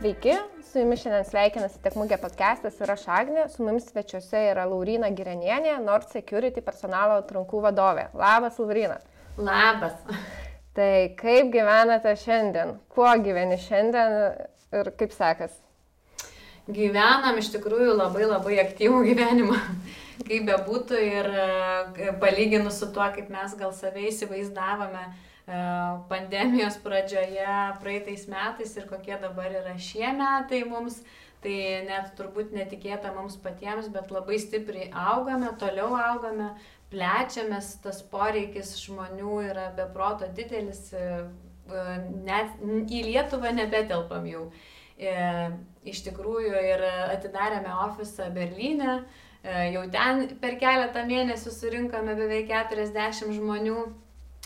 Sveiki, su jumis šiandien sveikinasi Tekmugė podcastas ir aš Agnė, su mumis svečiuose yra Laurina Girenienė, Nord Security personalo atrankų vadovė. Labas, Laurina. Labas. Tai kaip gyvenate šiandien? Kuo gyveni šiandien ir kaip sekas? Gyvenam iš tikrųjų labai labai aktyvų gyvenimą. Kaip bebūtų ir e, palyginus su tuo, kaip mes gal save įsivaizdavome, E, pandemijos pradžioje praeitais metais ir kokie dabar yra šie metai mums, tai net turbūt netikėta mums patiems, bet labai stipriai augame, toliau augame, plečiamės, tas poreikis žmonių yra beproto didelis, e, e, net į Lietuvą nebetelpam jau. Iš tikrųjų ir atidarėme ofisą Berlyne, jau ten per keletą mėnesių surinkome beveik 40 žmonių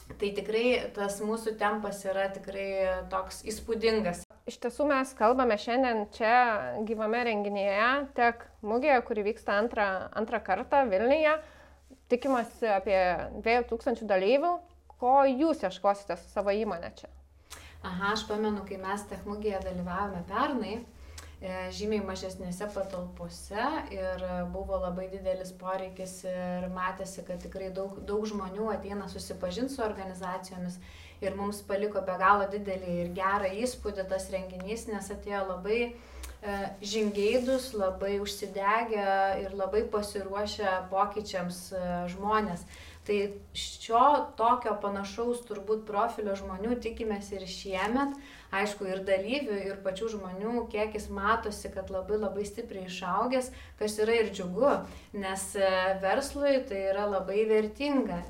Tai tikrai tas mūsų tempas yra tikrai toks įspūdingas. Iš tiesų mes kalbame šiandien čia gyvame renginyje, tiek mugėje, kuri vyksta antrą, antrą kartą Vilniuje. Tikimasi apie 2000 dalyvių. Ko jūs ieškosite su savo įmonė čia? Aha, aš pamenu, kai mes techmugėje dalyvavome pernai, žymiai mažesnėse patalpose ir buvo labai didelis poreikis ir matėsi, kad tikrai daug, daug žmonių ateina susipažinti su organizacijomis ir mums paliko be galo didelį ir gerą įspūdį tas renginys, nes atėjo labai e, žingeidus, labai užsidegę ir labai pasiruošę pokyčiams e, žmonės. Tai šio tokio panašaus turbūt profilio žmonių tikimės ir šiemet. Aišku, ir dalyvių, ir pačių žmonių kiekis matosi, kad labai labai stipriai išaugęs, kas yra ir džiugu, nes e, verslui tai yra labai vertinga.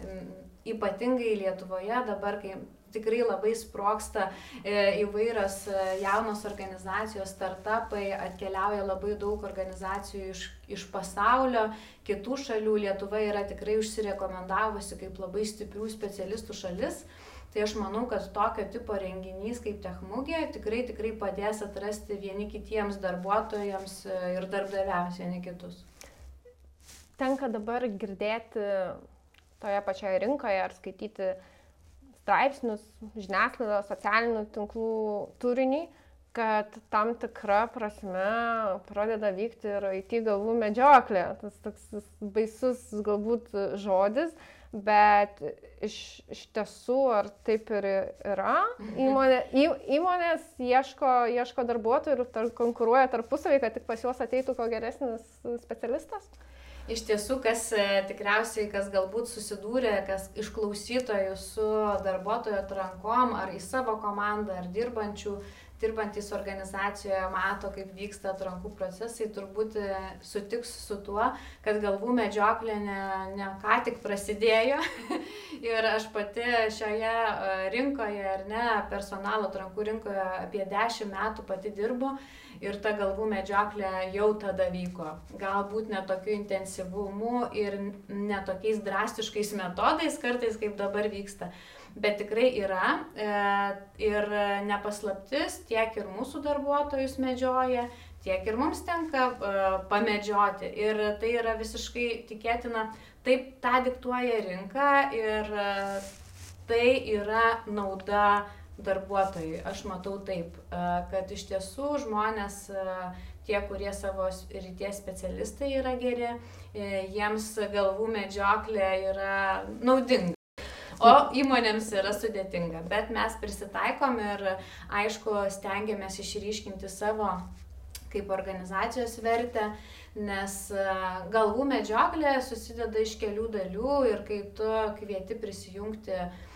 Ypatingai Lietuvoje dabar, kai tikrai labai sproksta e, įvairios e, jaunos organizacijos, startupai, atkeliauja labai daug organizacijų iš, iš pasaulio, kitų šalių. Lietuva yra tikrai užsirekomendavusi kaip labai stiprių specialistų šalis. Tai aš manau, kad tokio tipo renginys kaip Techmugė tikrai tikrai padės atrasti vieni kitiems darbuotojams e, ir darbdaviams vieni kitus. Tenka dabar girdėti toje pačioje rinkoje ar skaityti straipsnius, žiniasklaidos, socialinių tinklų turinį, kad tam tikra prasme pradeda vykti ir IT galvų medžioklė. Tas toks baisus galbūt žodis, bet iš, iš tiesų ar taip ir yra. Mhm. Įmonė, į, įmonės ieško, ieško darbuotojų ir tar, konkuruoja tarpusavį, kad tik pas juos ateitų ko geresnis specialistas. Iš tiesų, kas e, tikriausiai, kas galbūt susidūrė, kas iš klausytojų su darbuotojo atrankom ar į savo komandą, ar dirbančių, dirbantys organizacijoje mato, kaip vyksta atrankų procesai, turbūt e, sutiks su tuo, kad galvų medžioklė ne, ne ką tik prasidėjo. ir aš pati šioje e, rinkoje, ar ne, personalo atrankų rinkoje apie 10 metų pati dirbu ir ta galvų medžioklė jau tada vyko. Galbūt ne tokiu intensyvumu ir ne tokiais drastiškais metodais kartais, kaip dabar vyksta. Bet tikrai yra e, ir nepaslaptis tiek ir mūsų darbuotojus medžioja, tiek ir mums tenka e, pamedžioti. Ir tai yra visiškai tikėtina, taip tą diktuoja rinka ir e, tai yra nauda darbuotojui. Aš matau taip, e, kad iš tiesų žmonės, e, tie, kurie savo ryties specialistai yra geri, e, jiems galvų medžioklė yra naudinga. O įmonėms yra sudėtinga, bet mes prisitaikom ir aišku stengiamės išryškinti savo kaip organizacijos vertę, nes galvų medžioklė susideda iš kelių dalių ir kai tu kvieti prisijungti uh,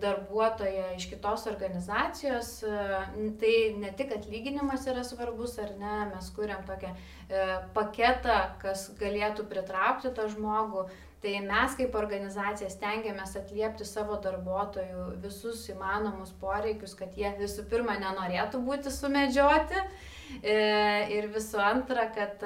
darbuotoją iš kitos organizacijos, e, tai ne tik atlyginimas yra svarbus, ar ne, mes kuriam tokią e, paketą, kas galėtų pritraukti tą žmogų. Tai mes kaip organizacija stengiamės atliepti savo darbuotojų visus įmanomus poreikius, kad jie visų pirma nenorėtų būti sumedžioti, ir visų antra, kad,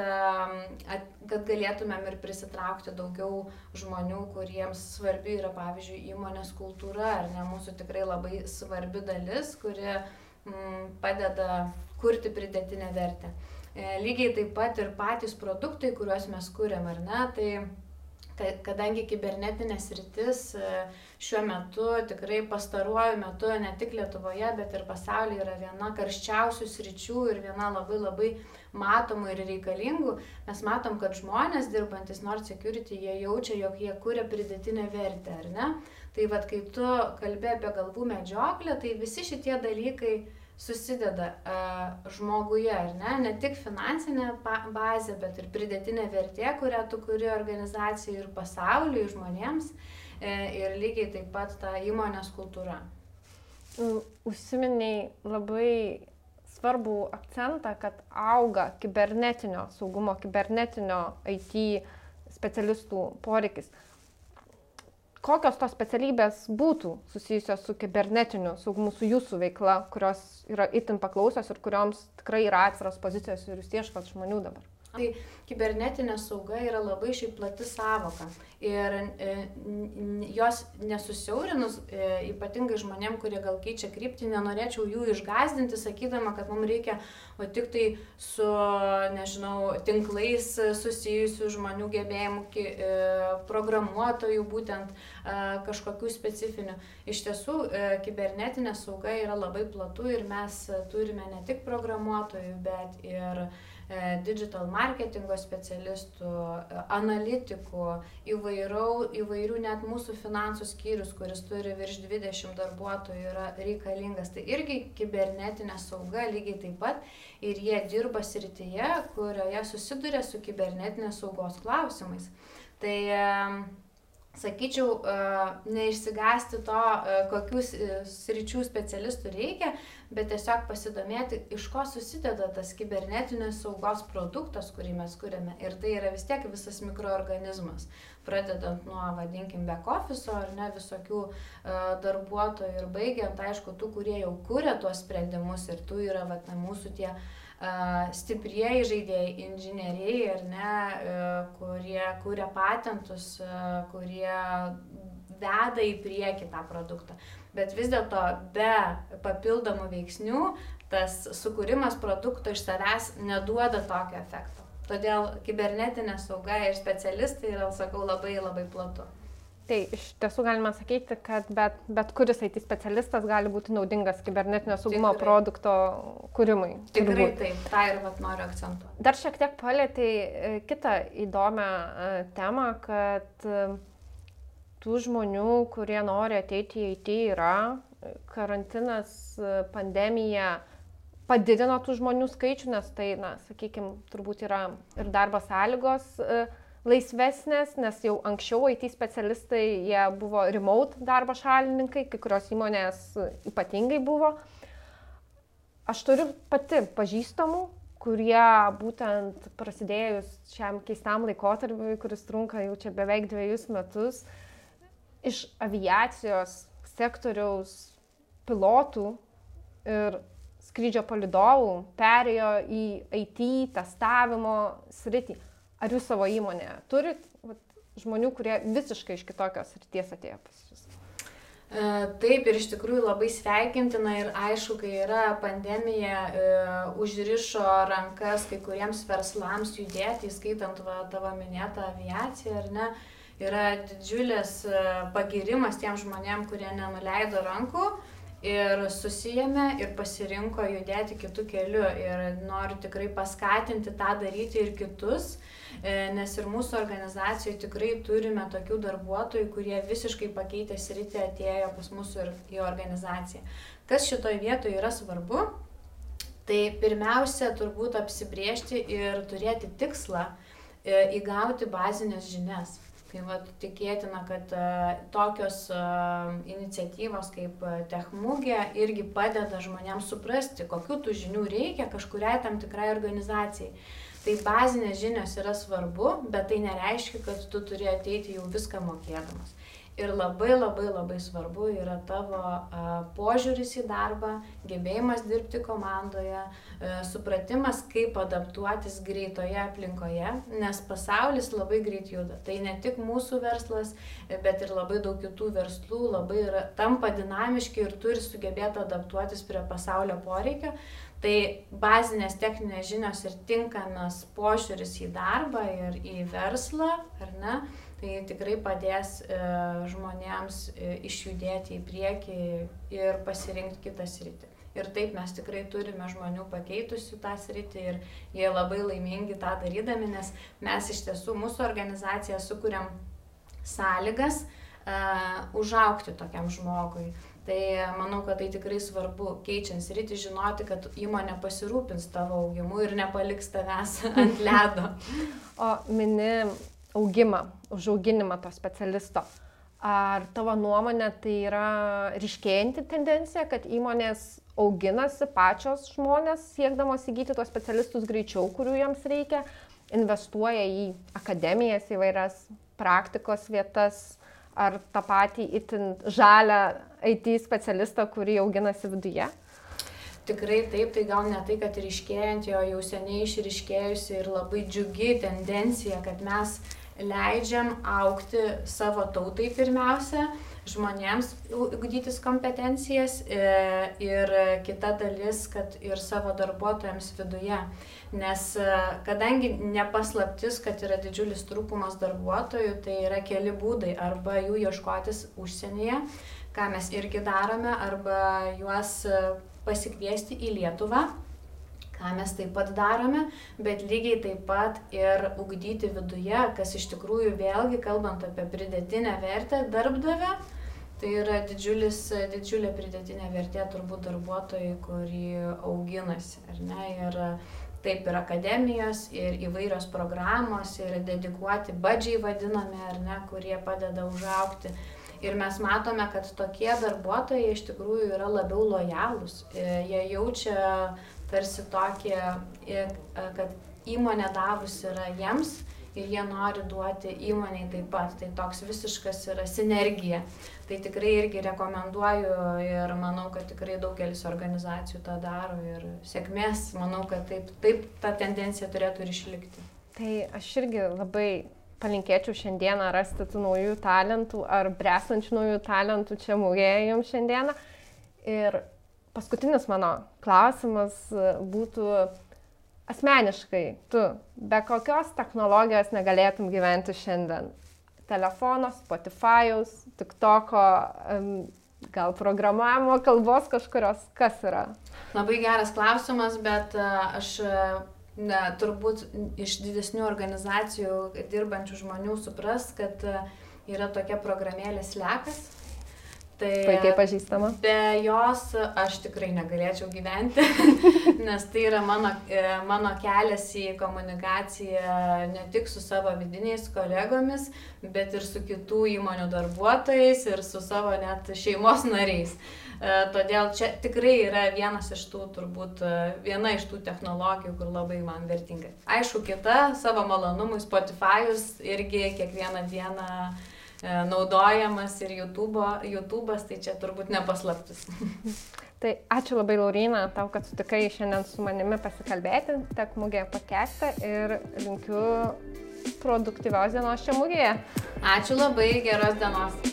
kad galėtumėm ir prisitraukti daugiau žmonių, kuriems svarbi yra, pavyzdžiui, įmonės kultūra, ar ne mūsų tikrai labai svarbi dalis, kuri m, padeda kurti pridėtinę vertę. E, lygiai taip pat ir patys produktai, kuriuos mes kūrėm, ar ne, tai kadangi kibernetinės rytis e, šiuo metu, tikrai pastaruoju metu, ne tik Lietuvoje, bet ir pasaulyje yra viena karščiausių sričių ir viena labai labai matomų ir reikalingų, mes matom, kad žmonės dirbantis Nord Security, jie jaučia, jog jie kuria pridėtinę vertę, ar ne? Tai vad, kai tu kalbė apie galvų medžioklę, tai visi šitie dalykai susideda uh, žmoguje, ar ne? Ne tik finansinė bazė, bet ir pridėtinė vertė, kurią tu kuri organizacijai ir pasauliui, žmonėms. E, ir lygiai taip pat ta įmonės kultūra. Užsiminiai labai svarbų akcentą, kad auga kibernetinio saugumo, kibernetinio IT specialistų poreikis kokios tos specialybės būtų susijusios su kibernetiniu saugumu, su jūsų veikla, kurios yra itin paklausios ir kurioms tikrai yra atviros pozicijos ir jūs ieškot žmonių dabar? Tai kibernetinė sauga yra labai šiaip plati savoka ir e, jos nesusiaurinus, e, ypatingai žmonėm, kurie gal keičia kryptį, nenorėčiau jų išgazdinti, sakydama, kad mums reikia o tik tai su, nežinau, tinklais susijusių žmonių gebėjimų, e, programuotojų būtent kažkokių specifinių. Iš tiesų, kibernetinė sauga yra labai platu ir mes turime ne tik programuotojų, bet ir E, digital marketingo specialistų, e, analitikų, įvairiau, įvairių net mūsų finansų skyrius, kuris turi virš 20 darbuotojų, yra reikalingas. Tai irgi kibernetinė sauga lygiai taip pat ir jie dirba srityje, kurioje susiduria su kibernetinės saugos klausimais. Tai sakyčiau, e, neišsigasti to, e, kokius e, sričių specialistų reikia, bet tiesiog pasidomėti, iš ko susideda tas kibernetinės saugos produktas, kurį mes kuriame. Ir tai yra vis tiek visas mikroorganizmas. Pradedant nuo, vadinkim, back office ar ne visokių darbuotojų ir baigiant, aišku, tų, kurie jau kuria tuos sprendimus ir tų yra, vad, mūsų tie uh, stiprieji žaidėjai, inžinieriai, ar ne, kurie kūrė patentus, kurie veda į priekį tą produktą. Bet vis dėlto be papildomų veiksnių tas sukūrimas produkto iš savęs neduoda tokio efekto. Todėl kibernetinė sauga ir specialistai yra, sakau, labai labai platu. Tai iš tiesų galima sakyti, kad bet, bet kuris IT specialistas gali būti naudingas kibernetinio saugumo Tikrai. produkto kūrimui. Tikrai taip, tą ir vat, noriu akcentuoti. Dar šiek tiek palėtai e, kitą įdomią e, temą, kad e, tų žmonių, kurie nori ateiti į IT yra, karantinas, pandemija padidino tų žmonių skaičių, nes tai, na, sakykime, turbūt yra ir darbo sąlygos. Uh, laisvesnės, nes jau anksčiau IT specialistai, jie buvo remote darbo šalininkai, kai kurios įmonės ypatingai buvo. Aš turiu pati pažįstamų, kurie būtent prasidėjus šiam keistam laikotarpiui, kuris trunka jau čia beveik dviejus metus, iš aviacijos sektoriaus pilotų ir skrydžio palidovų perėjo į IT testavimo sritį Ar jūs savo įmonėje turit vat, žmonių, kurie visiškai iš kitokios ryties atėjo pas jūs? E, taip ir iš tikrųjų labai sveikintina ir aišku, kai yra pandemija, e, užrišo rankas kai kuriems verslams judėti, įskaitant va, tavo minėtą aviaciją, ar ne, yra didžiulis e, pagirimas tiem žmonėm, kurie nenuleido rankų ir susijėmė ir pasirinko judėti kitų kelių ir noriu tikrai paskatinti tą daryti ir kitus. E, nes ir mūsų organizacijoje tikrai turime tokių darbuotojų, kurie visiškai pakeitė sritį atėjo pas mūsų ir į organizaciją. Kas šitoje vietoje yra svarbu, tai pirmiausia turbūt apsibriežti ir turėti tikslą e, įgauti bazinės žinias. Tai vat, tikėtina, kad uh, tokios uh, iniciatyvos kaip uh, Techmugė irgi padeda žmonėms suprasti, kokiu tų žinių reikia kažkuriai tam tikrai organizacijai. Tai bazinės žinios yra svarbu, bet tai nereiškia, kad tu turi ateiti jau viską mokėdamas. Ir labai labai labai svarbu yra tavo požiūris į darbą, gebėjimas dirbti komandoje, supratimas, kaip adaptuotis greitoje aplinkoje, nes pasaulis labai greit juda. Tai ne tik mūsų verslas, bet ir labai daug kitų verslų labai yra, tampa dinamiški ir turi sugebėti adaptuotis prie pasaulio poreikio. Tai bazinės techninės žinios ir tinkamas požiūris į darbą ir į verslą, ar ne, tai tikrai padės e, žmonėms e, išjudėti į priekį ir pasirinkti kitą sritį. Ir taip mes tikrai turime žmonių pakeitusių tą sritį ir jie labai laimingi tą darydami, nes mes iš tiesų mūsų organizacija sukūrėm sąlygas uh, užaukti tokiam žmogui. Tai manau, kad tai tikrai svarbu, keičiant sritį, žinoti, kad įmonė pasirūpins tavo augimu ir nepaliks tavęs ant ledo. O mini augimą, užauginimą to specialisto. Ar tavo nuomonė tai yra ryškėjanti tendencija, kad įmonės auginasi pačios žmonės, siekdamos įgyti tos specialistus greičiau, kurių jiems reikia, investuoja į akademijas įvairias, praktikos vietas, ar tą patį itin žalę IT specialistą, kurį auginasi viduje? Tikrai taip, tai gal ne tai, kad ryškėjant, jo jau seniai išryškėjusi ir labai džiugi tendencija, kad mes leidžiam aukti savo tautai pirmiausia, žmonėms ugdytis kompetencijas e, ir kita dalis, kad ir savo darbuotojams viduje. Nes e, kadangi nepaslaptis, kad yra didžiulis trūkumas darbuotojų, tai yra keli būdai arba jų ieškotis užsienyje, ką mes irgi darome, arba juos e, pasikviesti į Lietuvą ką mes taip pat darome, bet lygiai taip pat ir ugdyti viduje, kas iš tikrųjų vėlgi, kalbant apie pridėtinę vertę darbdavę, tai yra didžiulis, didžiulė pridėtinė vertė turbūt darbuotojai, kurį auginasi, ar ne? Ir taip ir akademijos, ir įvairios programos, ir dedikuoti badžiai vadinami, ar ne, kurie padeda užaukti. Ir mes matome, kad tokie darbuotojai iš tikrųjų yra labiau lojalūs. Jie jaučia tarsi tokie, kad įmonė davus yra jiems ir jie nori duoti įmoniai taip pat. Tai toks visiškas yra sinergija. Tai tikrai irgi rekomenduoju ir manau, kad tikrai daugelis organizacijų tą daro ir sėkmės, manau, kad taip, taip ta tendencija turėtų ir išlikti. Tai aš irgi labai palinkėčiau šiandieną rasti tų naujų talentų ar bresančių naujų talentų čia mūgėje jums šiandieną. Ir paskutinis mano klausimas būtų asmeniškai, tu be kokios technologijos negalėtum gyventi šiandien? Telefono, Spotify'aus, TikTok'o, gal programavimo kalbos kažkurios, kas yra? Labai geras klausimas, bet e, aš e, ne, turbūt iš didesnių organizacijų dirbančių žmonių supras, kad yra tokia programėlė Slekas Tai puikiai pažįstama. Be jos aš tikrai negalėčiau gyventi, nes tai yra mano, e, mano kelias į komunikaciją ne tik su savo vidiniais kolegomis, bet ir su kitų įmonių darbuotojais ir su savo net šeimos nariais. E, todėl čia tikrai yra vienas iš tų, turbūt, e, viena iš tų technologijų, kur labai man vertinga. Aišku, kita savo malonumui Spotify'us irgi kiekvieną dieną uh, naudojamas ir YouTube, YouTube'as, tai čia turbūt nepaslaptis. Tai ačiū labai Laurina, tau, kad sutikai šiandien su manimi pasikalbėti, tek mūgėje pakestą ir linkiu produktyvios dienos čia mūgėje. Ačiū labai, geros dienos.